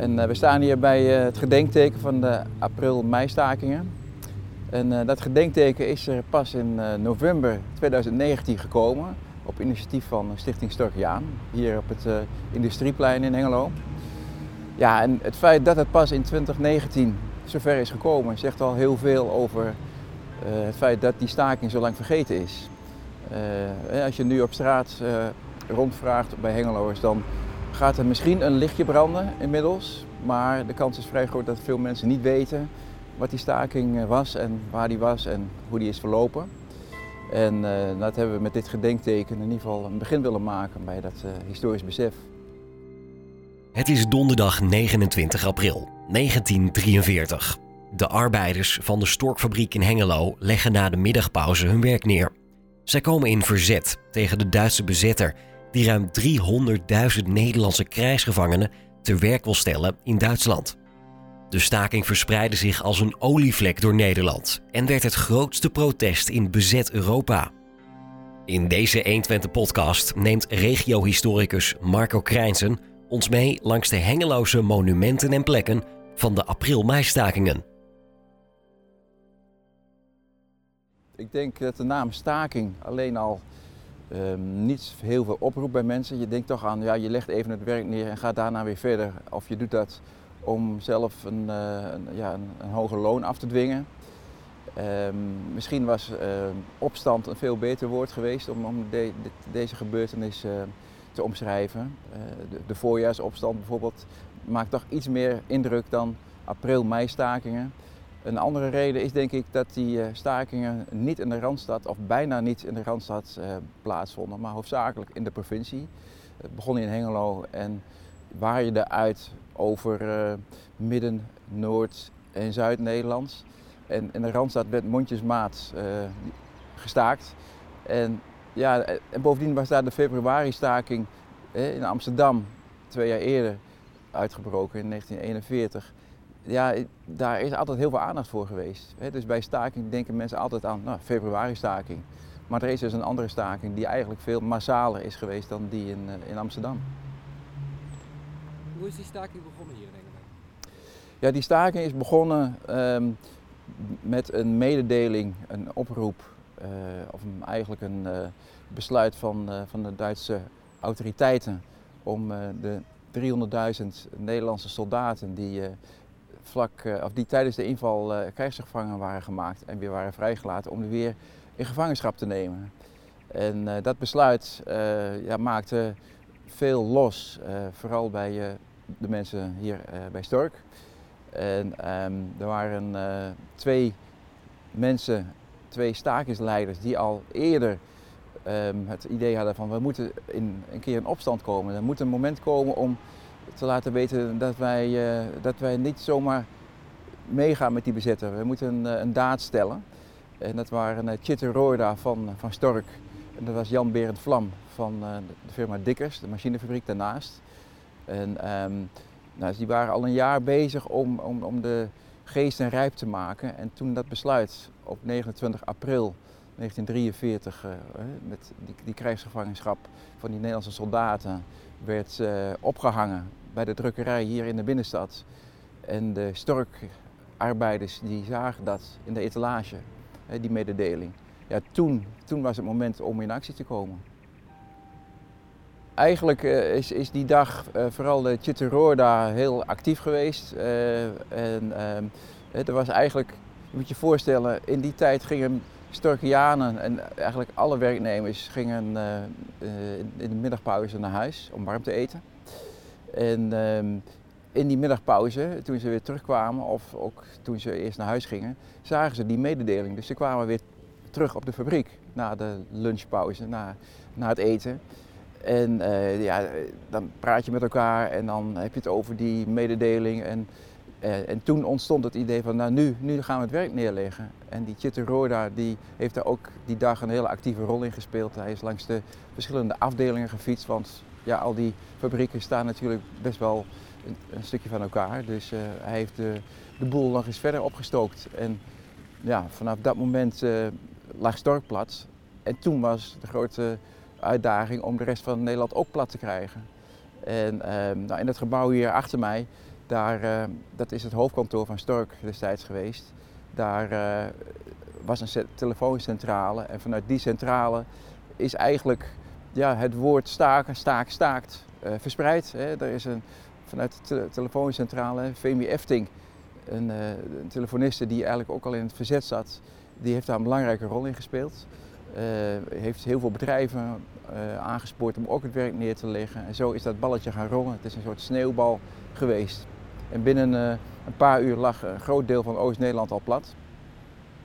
En uh, we staan hier bij uh, het gedenkteken van de april-mei-stakingen. En uh, dat gedenkteken is er pas in november 2019 gekomen op initiatief van Stichting Storkiaan, hier op het Industrieplein in Hengelo. Ja, en het feit dat het pas in 2019 zover is gekomen, zegt al heel veel over het feit dat die staking zo lang vergeten is. als je nu op straat rondvraagt bij Hengeloers, dan gaat er misschien een lichtje branden inmiddels. Maar de kans is vrij groot dat veel mensen niet weten wat die staking eh, was en waar die was en hoe die is verlopen. En uh, dat hebben we met dit gedenkteken in ieder geval een begin willen maken bij dat uh, historisch besef. Het is donderdag 29 april 1943. De arbeiders van de Storkfabriek in Hengelo leggen na de middagpauze hun werk neer. Zij komen in verzet tegen de Duitse bezetter die ruim 300.000 Nederlandse krijgsgevangenen te werk wil stellen in Duitsland. De staking verspreidde zich als een olievlek door Nederland en werd het grootste protest in bezet Europa. In deze 120-podcast neemt regiohistoricus Marco Krijnsen ons mee langs de hengeloze monumenten en plekken van de april-meistakingen. Ik denk dat de naam staking alleen al um, niet heel veel oproep bij mensen. Je denkt toch aan, ja, je legt even het werk neer en gaat daarna weer verder. Of je doet dat om zelf een, uh, een ja, een, een, hoger loon af te dwingen. Um, misschien was uh, opstand een veel beter woord geweest om, om de, de, deze gebeurtenis uh, te omschrijven. De, de, voorjaarsopstand bijvoorbeeld maakt toch iets meer indruk dan april-mei stakingen. Een andere reden is denk ik dat die eh, stakingen niet in de Randstad of bijna niet in de Randstad uh, plaatsvonden, maar hoofdzakelijk in de provincie. Het begon in Hengelo en waaide uit over uh, midden, Noord en Zuid-Nederlands. En in de Randstad werd mondjesmaat gestaakt. En, ja, en bovendien was daar de februari-staking in Amsterdam twee jaar eerder uitgebroken in 1941 ja, daar is altijd heel veel aandacht voor geweest. Dus bij staking denken mensen altijd aan nou, februari-staking. Maar er is dus een andere staking die eigenlijk veel massaler is geweest dan die in, eh, in Amsterdam. Hoe is die staking begonnen hier in Engeland? Ja, die staking is begonnen um, met een mededeling, een oproep, uh, of een, eigenlijk een uh, besluit van, uh, van de Duitse autoriteiten om de 300.000 Nederlandse soldaten die vlak, uh, of die tijdens de inval uh, krijgsgevangen waren gemaakt en weer waren vrijgelaten om die weer in gevangenschap te nemen. En uh, dat besluit ja, maakte veel los, vooral bij de mensen hier bij Stork. En um, er waren twee mensen, twee stakingsleiders die al eerder um, het idee hadden van we moeten in, een keer in opstand komen. Er moet een moment komen om te laten weten dat wij, uh, dat wij niet zomaar meegaan met die bezetter. We moeten een, eh, een daad stellen. En dat waren uh, Chitter Roorda van, van Stork. En dat was Jan Berend Vlam van de firma Dikkers, de machinefabriek daarnaast. En um, nou, die waren al een jaar bezig om, om, om de geesten rijp te maken. En toen dat besluit op 29 april 1943, uh, met die, die krijgsgevangenschap van die Nederlandse soldaten, werd opgehangen bij de drukkerij hier in de binnenstad. En de storkarbeiders die zagen dat in de etalage, die mededeling. Ja, toen, toen was het moment om in actie te komen. Eigenlijk uh, is, is die dag uh, vooral de Chitterorda heel actief geweest. Uh, en ehm, er was eigenlijk, je moet je voorstellen, in die tijd gingen Storkianen en eigenlijk alle werknemers gingen in de middagpauze naar huis om warm te eten. En um, in die middagpauze, toen ze weer terugkwamen, of ook toen ze eerst naar huis gingen, zagen ze die mededeling. Dus ze kwamen weer terug op de fabriek na de lunchpauze, na, na het eten. En uh, ja, dan praat je met elkaar en dan heb je het over die mededeling. En, uh, en toen ontstond het idee van, nou nu, nu gaan we het werk neerleggen. En die Chitter Roda, die heeft daar ook die dag een hele actieve rol in gespeeld. Hij is langs de verschillende afdelingen gefietst, want ja, al die fabrieken staan natuurlijk best wel een, stukje van elkaar. Dus uh, hij heeft de, de, boel nog eens verder opgestookt. En ja, vanaf dat moment uh, lag Stork plat. En toen was de grote uitdaging om de rest van Nederland ook plat te krijgen. En uh, nou, in het gebouw hier achter mij Daar, eh, dat is het hoofdkantoor van Stork destijds geweest. Daar was een ce- telefooncentrale en vanuit die centrale is eigenlijk ja, het woord staken, staak, staakt eh, verspreid. Hè. Er is een, vanuit de tele- telefooncentrale, Femi Efting, een, eh, een telefoniste die eigenlijk ook al in het verzet zat, die heeft daar een belangrijke rol in gespeeld. Eh, heeft heel veel bedrijven aangespoord om ook het werk neer te leggen. En zo is dat balletje gaan rollen. Het is een soort sneeuwbal geweest. En binnen een paar uur lag een groot deel van Oost-Nederland al plat.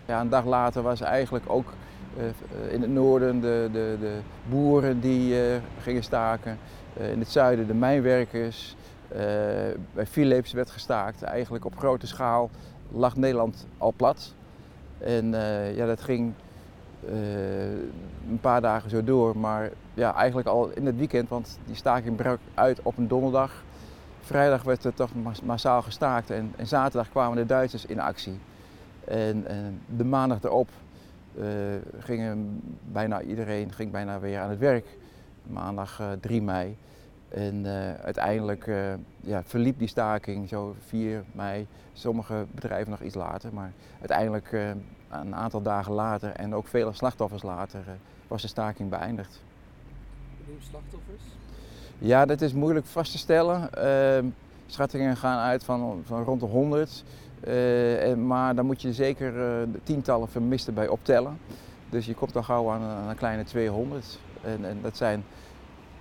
Ja, een dag later was eigenlijk ook in het noorden de, de, de boeren die eh, gingen staken. Eh, in het zuiden de mijnwerkers. Eh, bij Philips werd gestaakt. Eigenlijk op grote schaal lag Nederland al plat. En eh, ja, dat ging eh, een paar dagen zo door. Maar ja, eigenlijk al in het weekend, want die staking brak uit op een donderdag. Vrijdag werd er toch mas- massaal gestaakt en, en zaterdag kwamen de Duitsers in actie. En, en de maandag erop eh, gingen bijna iedereen ging bijna weer aan het werk. Maandag eh, 3 mei. En eh, uiteindelijk eh, ja, verliep die staking zo 4 mei. Sommige bedrijven nog iets later, maar uiteindelijk eh, een aantal dagen later en ook vele slachtoffers later eh, was de staking beëindigd. Hoeveel slachtoffers? Ja, dat is moeilijk vast te stellen. Ehm, schattingen gaan uit van, van rond de 100. Eh, en, maar dan moet je zeker eh, tientallen vermisten bij optellen. Dus je komt al gauw aan, aan een kleine 200. En, en dat zijn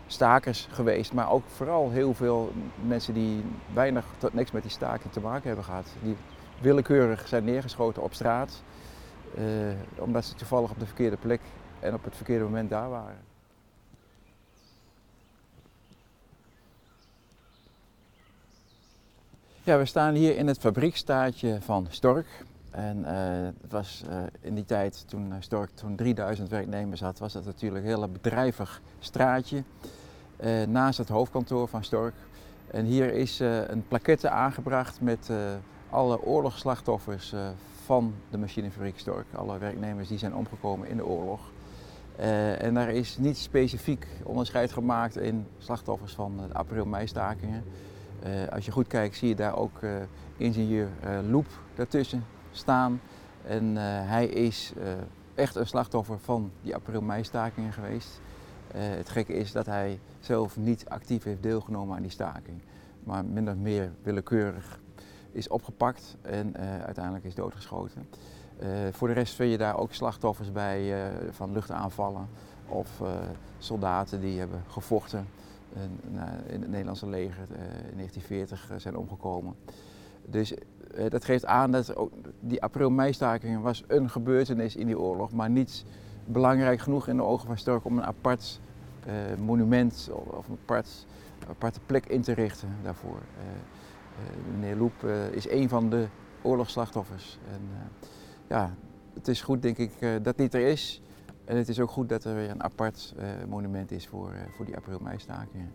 stakers geweest, maar ook vooral heel veel mensen die weinig tot niks met die staking te maken hebben gehad. Die willekeurig zijn neergeschoten op straat, eh, omdat ze toevallig op de verkeerde plek en op het verkeerde moment daar waren. Ja, we staan hier in het fabriekstaatje van Stork. En eh, het was eh, in die tijd, toen eh, Stork toen 3000 werknemers had, was dat natuurlijk een heel bedrijvig straatje naast het hoofdkantoor van Stork. En hier is een plaquette aangebracht met alle oorlogsslachtoffers van de machinefabriek Stork. Alle werknemers die zijn omgekomen in de oorlog. En daar is niet specifiek onderscheid gemaakt in slachtoffers van de april-mei-stakingen. Eh, als je goed kijkt zie je daar ook eh, ingenieur eh, Loep daartussen staan. En hij is echt een slachtoffer van die april-mei-stakingen geweest. Het gekke is dat hij zelf niet actief heeft deelgenomen aan die staking. Maar min of meer willekeurig is opgepakt en uiteindelijk is doodgeschoten. Voor de rest vind je daar ook slachtoffers bij van luchtaanvallen of soldaten die hebben gevochten en, in het Nederlandse leger eh, in 1940 eh, zijn omgekomen. Dus eh, dat geeft aan dat ook die april-mei-stakingen was een gebeurtenis in die oorlog, maar niet belangrijk genoeg in de ogen van Stork om een apart eh, monument of, een apart, aparte plek in te richten daarvoor. Eh, eh, meneer Loep eh, is een van de oorlogsslachtoffers. En, eh, ja, het is goed denk ik eh, dat dit er is. En het is ook goed dat er weer een apart eh, monument is voor, eh, voor die april-mei-stakingen.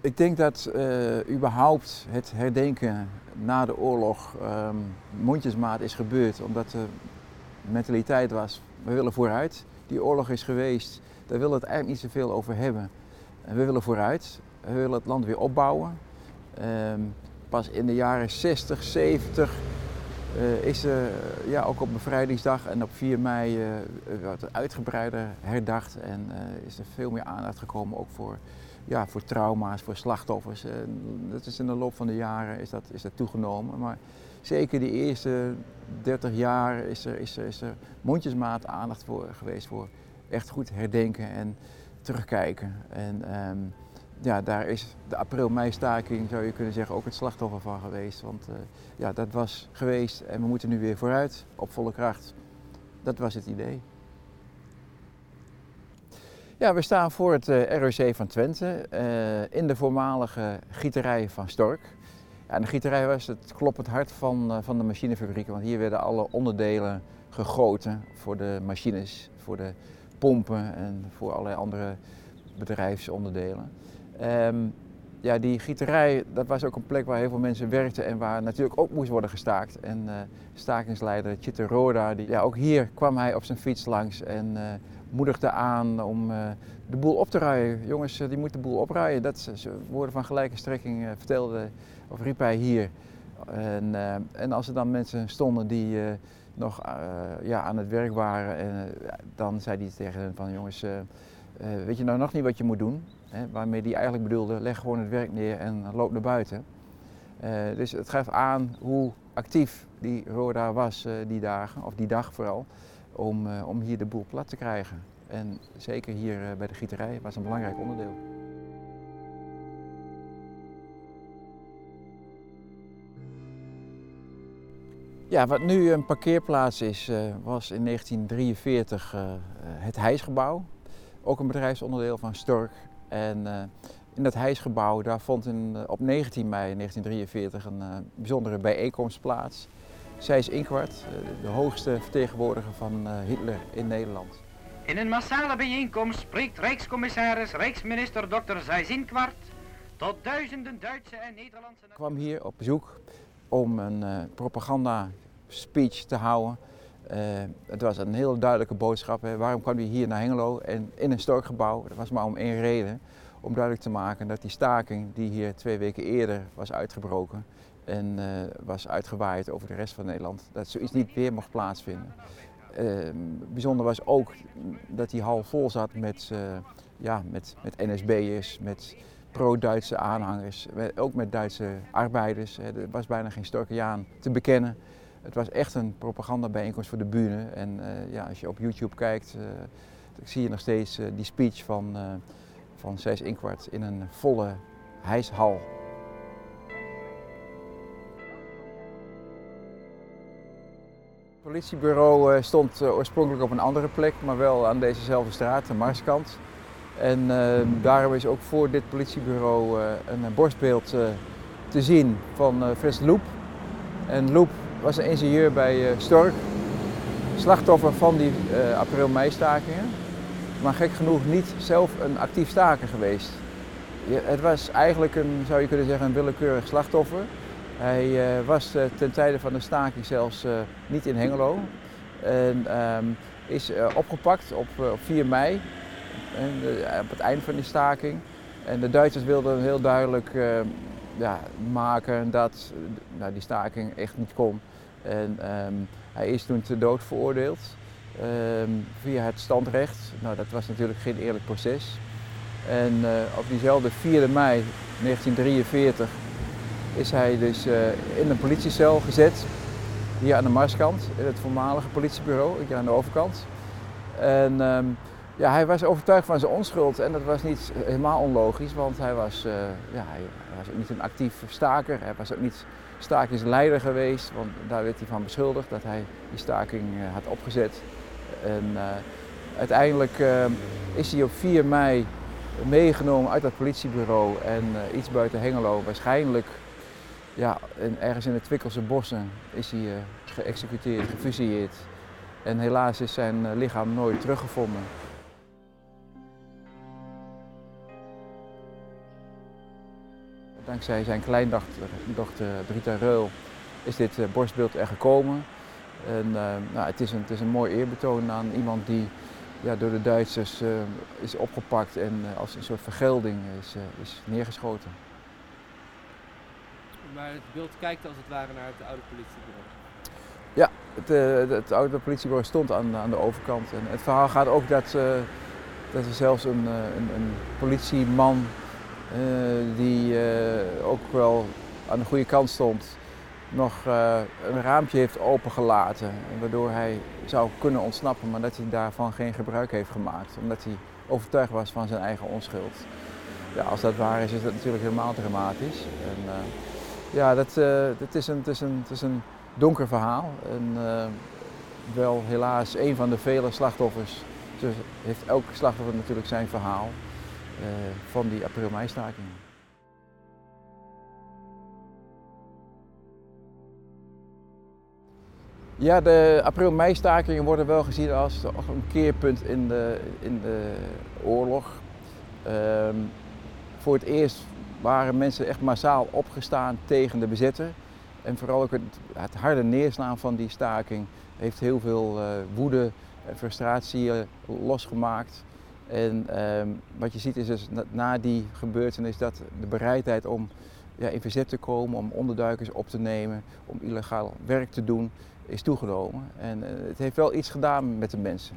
Ik denk dat eh, überhaupt het herdenken na de oorlog ehm, mondjesmaat is gebeurd, omdat de mentaliteit was, we willen vooruit. Die oorlog is geweest, daar willen we het eigenlijk niet zoveel over hebben. En we willen vooruit, we willen het land weer opbouwen. Ehm, pas in de jaren 60, 70 eh, is er ja, ook op bevrijdingsdag en op 4 mei eh, wordt het uitgebreider herdacht en is er veel meer aandacht gekomen ook voor, ja, voor trauma's, voor slachtoffers. Dat is in de loop van de jaren is dat, is dat toegenomen. Maar zeker die eerste 30 jaar is er, is er, is er mondjesmaat aandacht voor geweest voor echt goed herdenken en terugkijken. En ehm, ja, daar is de april-mei-staking, zou je kunnen zeggen, ook het slachtoffer van geweest. Want eh, ja, dat was geweest en we moeten nu weer vooruit op volle kracht. Dat was het idee. Ja, we staan voor het eh, ROC van Twente eh, in de voormalige gieterij van Stork. Ja, en de gieterij was het kloppend hart van, van de machinefabriek, want hier werden alle onderdelen gegoten voor de machines, voor de pompen en voor allerlei andere bedrijfsonderdelen. Ehm, ja, die gieterij, dat was ook een plek waar heel veel mensen werkten en waar natuurlijk ook moest worden gestaakt. En uh, stakingsleider Chitter Roda, die, ja, ook hier kwam hij op zijn fiets langs en uh, moedigde aan om uh, de boel op te ruien. Jongens, die moeten de boel opruien. Dat is woorden van gelijke strekking vertelde of riep hij hier. En, en als er dan mensen stonden die nog ja, aan het werk waren, en, dan zei hij tegen hen van jongens, weet je nou nog niet wat je moet doen? Hè, waarmee die eigenlijk bedoelde, leg gewoon het werk neer en loop naar buiten. Uh, dus het geeft aan hoe actief die Roda was uh, die dagen, of die dag vooral, om, uh, om hier de boel plat te krijgen. En zeker hier bij de gieterij was een belangrijk onderdeel. Ja, wat nu een parkeerplaats is, was in 1943 het Hijsgebouw. Ook een bedrijfsonderdeel van Stork. En uh, in dat hijsgebouw daar vond in, op 19 mei 1943 een uh, bijzondere bijeenkomst plaats. Zij is Inkwart, de hoogste vertegenwoordiger van Hitler in Nederland. In een massale bijeenkomst spreekt Rijkscommissaris, Rijksminister Dr. Zijs Inkwart tot duizenden Duitse en Nederlandse... Ik kwam hier op bezoek om een propaganda speech te houden. Uh, het was een heel duidelijke boodschap. Hè. Waarom kwam hij hier naar Hengelo en in een storkgebouw? Dat was maar om één reden. Om duidelijk te maken dat die staking die hier twee weken eerder was uitgebroken en uh, was uitgewaaid over de rest van Nederland, dat zoiets niet weer mocht plaatsvinden. Uh, bijzonder was ook dat die hal vol zat met, ja, met, met NSB'ers, met pro-Duitse aanhangers, ook met Duitse arbeiders. Er was bijna geen Storkiaan te bekennen. Het was echt een propagandabijeenkomst voor de bühne. En uh, ja, als je op YouTube kijkt, uh, zie je nog steeds uh, die speech van, van Cés Inkwart in een volle hijshal. Het politiebureau stond oorspronkelijk op een andere plek, maar wel aan dezezelfde straat, de Marskant. En daarom is ook voor dit politiebureau een borstbeeld te zien van Frits Loep. En Loep was een ingenieur bij uh, Stork, slachtoffer van die uh, april-mei-stakingen. Maar gek genoeg niet zelf een actief staker geweest. het was eigenlijk een, zou je kunnen zeggen, een willekeurig slachtoffer. Hij uh, was ten tijde van de staking zelfs niet in Hengelo. En um, is opgepakt op, op 4 mei, op het eind van die staking. En de Duitsers wilden heel duidelijk ja, maken dat nou, die staking echt niet kon. En um, hij is toen te dood veroordeeld um, via het standrecht. Nou, dat was natuurlijk geen eerlijk proces. En uh, op diezelfde 4 mei 1943 is hij dus uh, in een politiecel gezet. Hier aan de Marskant, in het voormalige politiebureau, hier aan de overkant. En um, ja, hij was overtuigd van zijn onschuld en dat was niet helemaal onlogisch, want hij was, uh, ja, hij was ook niet een actief staker, hij was ook niet stakingsleider geweest, want daar werd hij van beschuldigd dat hij die staking uh, had opgezet. En uh, uiteindelijk is hij op 4 mei meegenomen uit dat politiebureau en iets buiten Hengelo, waarschijnlijk ja, in, ergens in de Twikkelse bossen, is hij geëxecuteerd, gefusilleerd. En helaas is zijn lichaam nooit teruggevonden. Dankzij zijn kleindochter dochter Brita Reul is dit uh, borstbeeld er gekomen. En, uh, nou, het, is een, het is een mooi eerbetoon aan iemand die ja, door de Duitsers uh, is opgepakt en als een soort vergelding is, is neergeschoten. Maar het beeld kijkt als het ware naar het oude politiebureau. Ja, het, het oude politiebureau stond aan, aan de overkant. En het verhaal gaat ook dat, dat er zelfs een, een, een politieman die uh, ook wel aan de goede kant stond, nog uh, een raampje heeft opengelaten. Waardoor hij zou kunnen ontsnappen, maar dat hij daarvan geen gebruik heeft gemaakt. Omdat hij overtuigd was van zijn eigen onschuld. Ja, als dat waar is, is dat natuurlijk helemaal dramatisch. En, ja, dat, is een, het, is een, het is een donker verhaal. Wel helaas een van de vele slachtoffers. Dus heeft elk slachtoffer natuurlijk zijn verhaal. Uh, van die april-mei-stakingen. Ja, de april-mei-stakingen worden wel gezien als een keerpunt in de, in de oorlog. Um, voor het eerst waren mensen echt massaal opgestaan tegen de bezetter. En vooral ook het, harde neerslaan van die staking heeft heel veel uh, woede en frustratie uh, losgemaakt. En ehm, wat je ziet is dus na, na, die gebeurtenis dat de bereidheid om ja, in verzet te komen, om onderduikers op te nemen, om illegaal werk te doen, is toegenomen. En uh, het heeft wel iets gedaan met de mensen.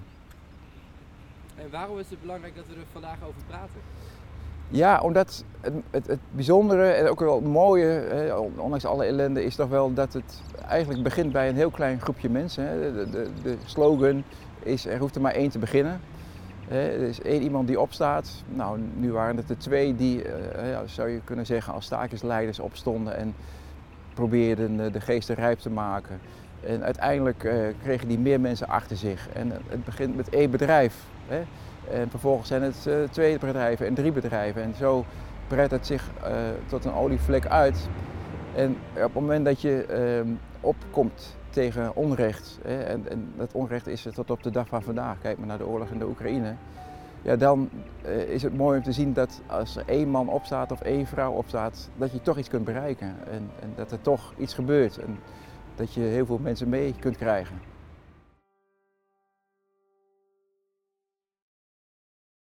En waarom is het belangrijk dat we er vandaag over praten? Ja, omdat het, het, het bijzondere en ook wel het mooie, hè, ondanks alle ellende, is toch wel dat het eigenlijk begint bij een heel klein groepje mensen. Hè. De, de, de, slogan is, er hoeft er maar één te beginnen. Er is één iemand die opstaat. Nou, nu waren het er twee die, uh, ja, zou je kunnen zeggen, als stakersleiders opstonden en probeerden de geesten rijp te maken. En uiteindelijk kregen die meer mensen achter zich. En het begint met één bedrijf. Hè. En vervolgens zijn het twee bedrijven en drie bedrijven. En zo breidt het zich tot een olievlek uit. En op het moment dat je uh, opkomt tegen onrecht, hè, en, en, dat onrecht is er tot op de dag van vandaag, kijk maar naar de oorlog in de Oekraïne, ja, dan uh, is het mooi om te zien dat als er één man opstaat of één vrouw opstaat, dat je toch iets kunt bereiken. En, en dat er toch iets gebeurt en dat je heel veel mensen mee kunt krijgen.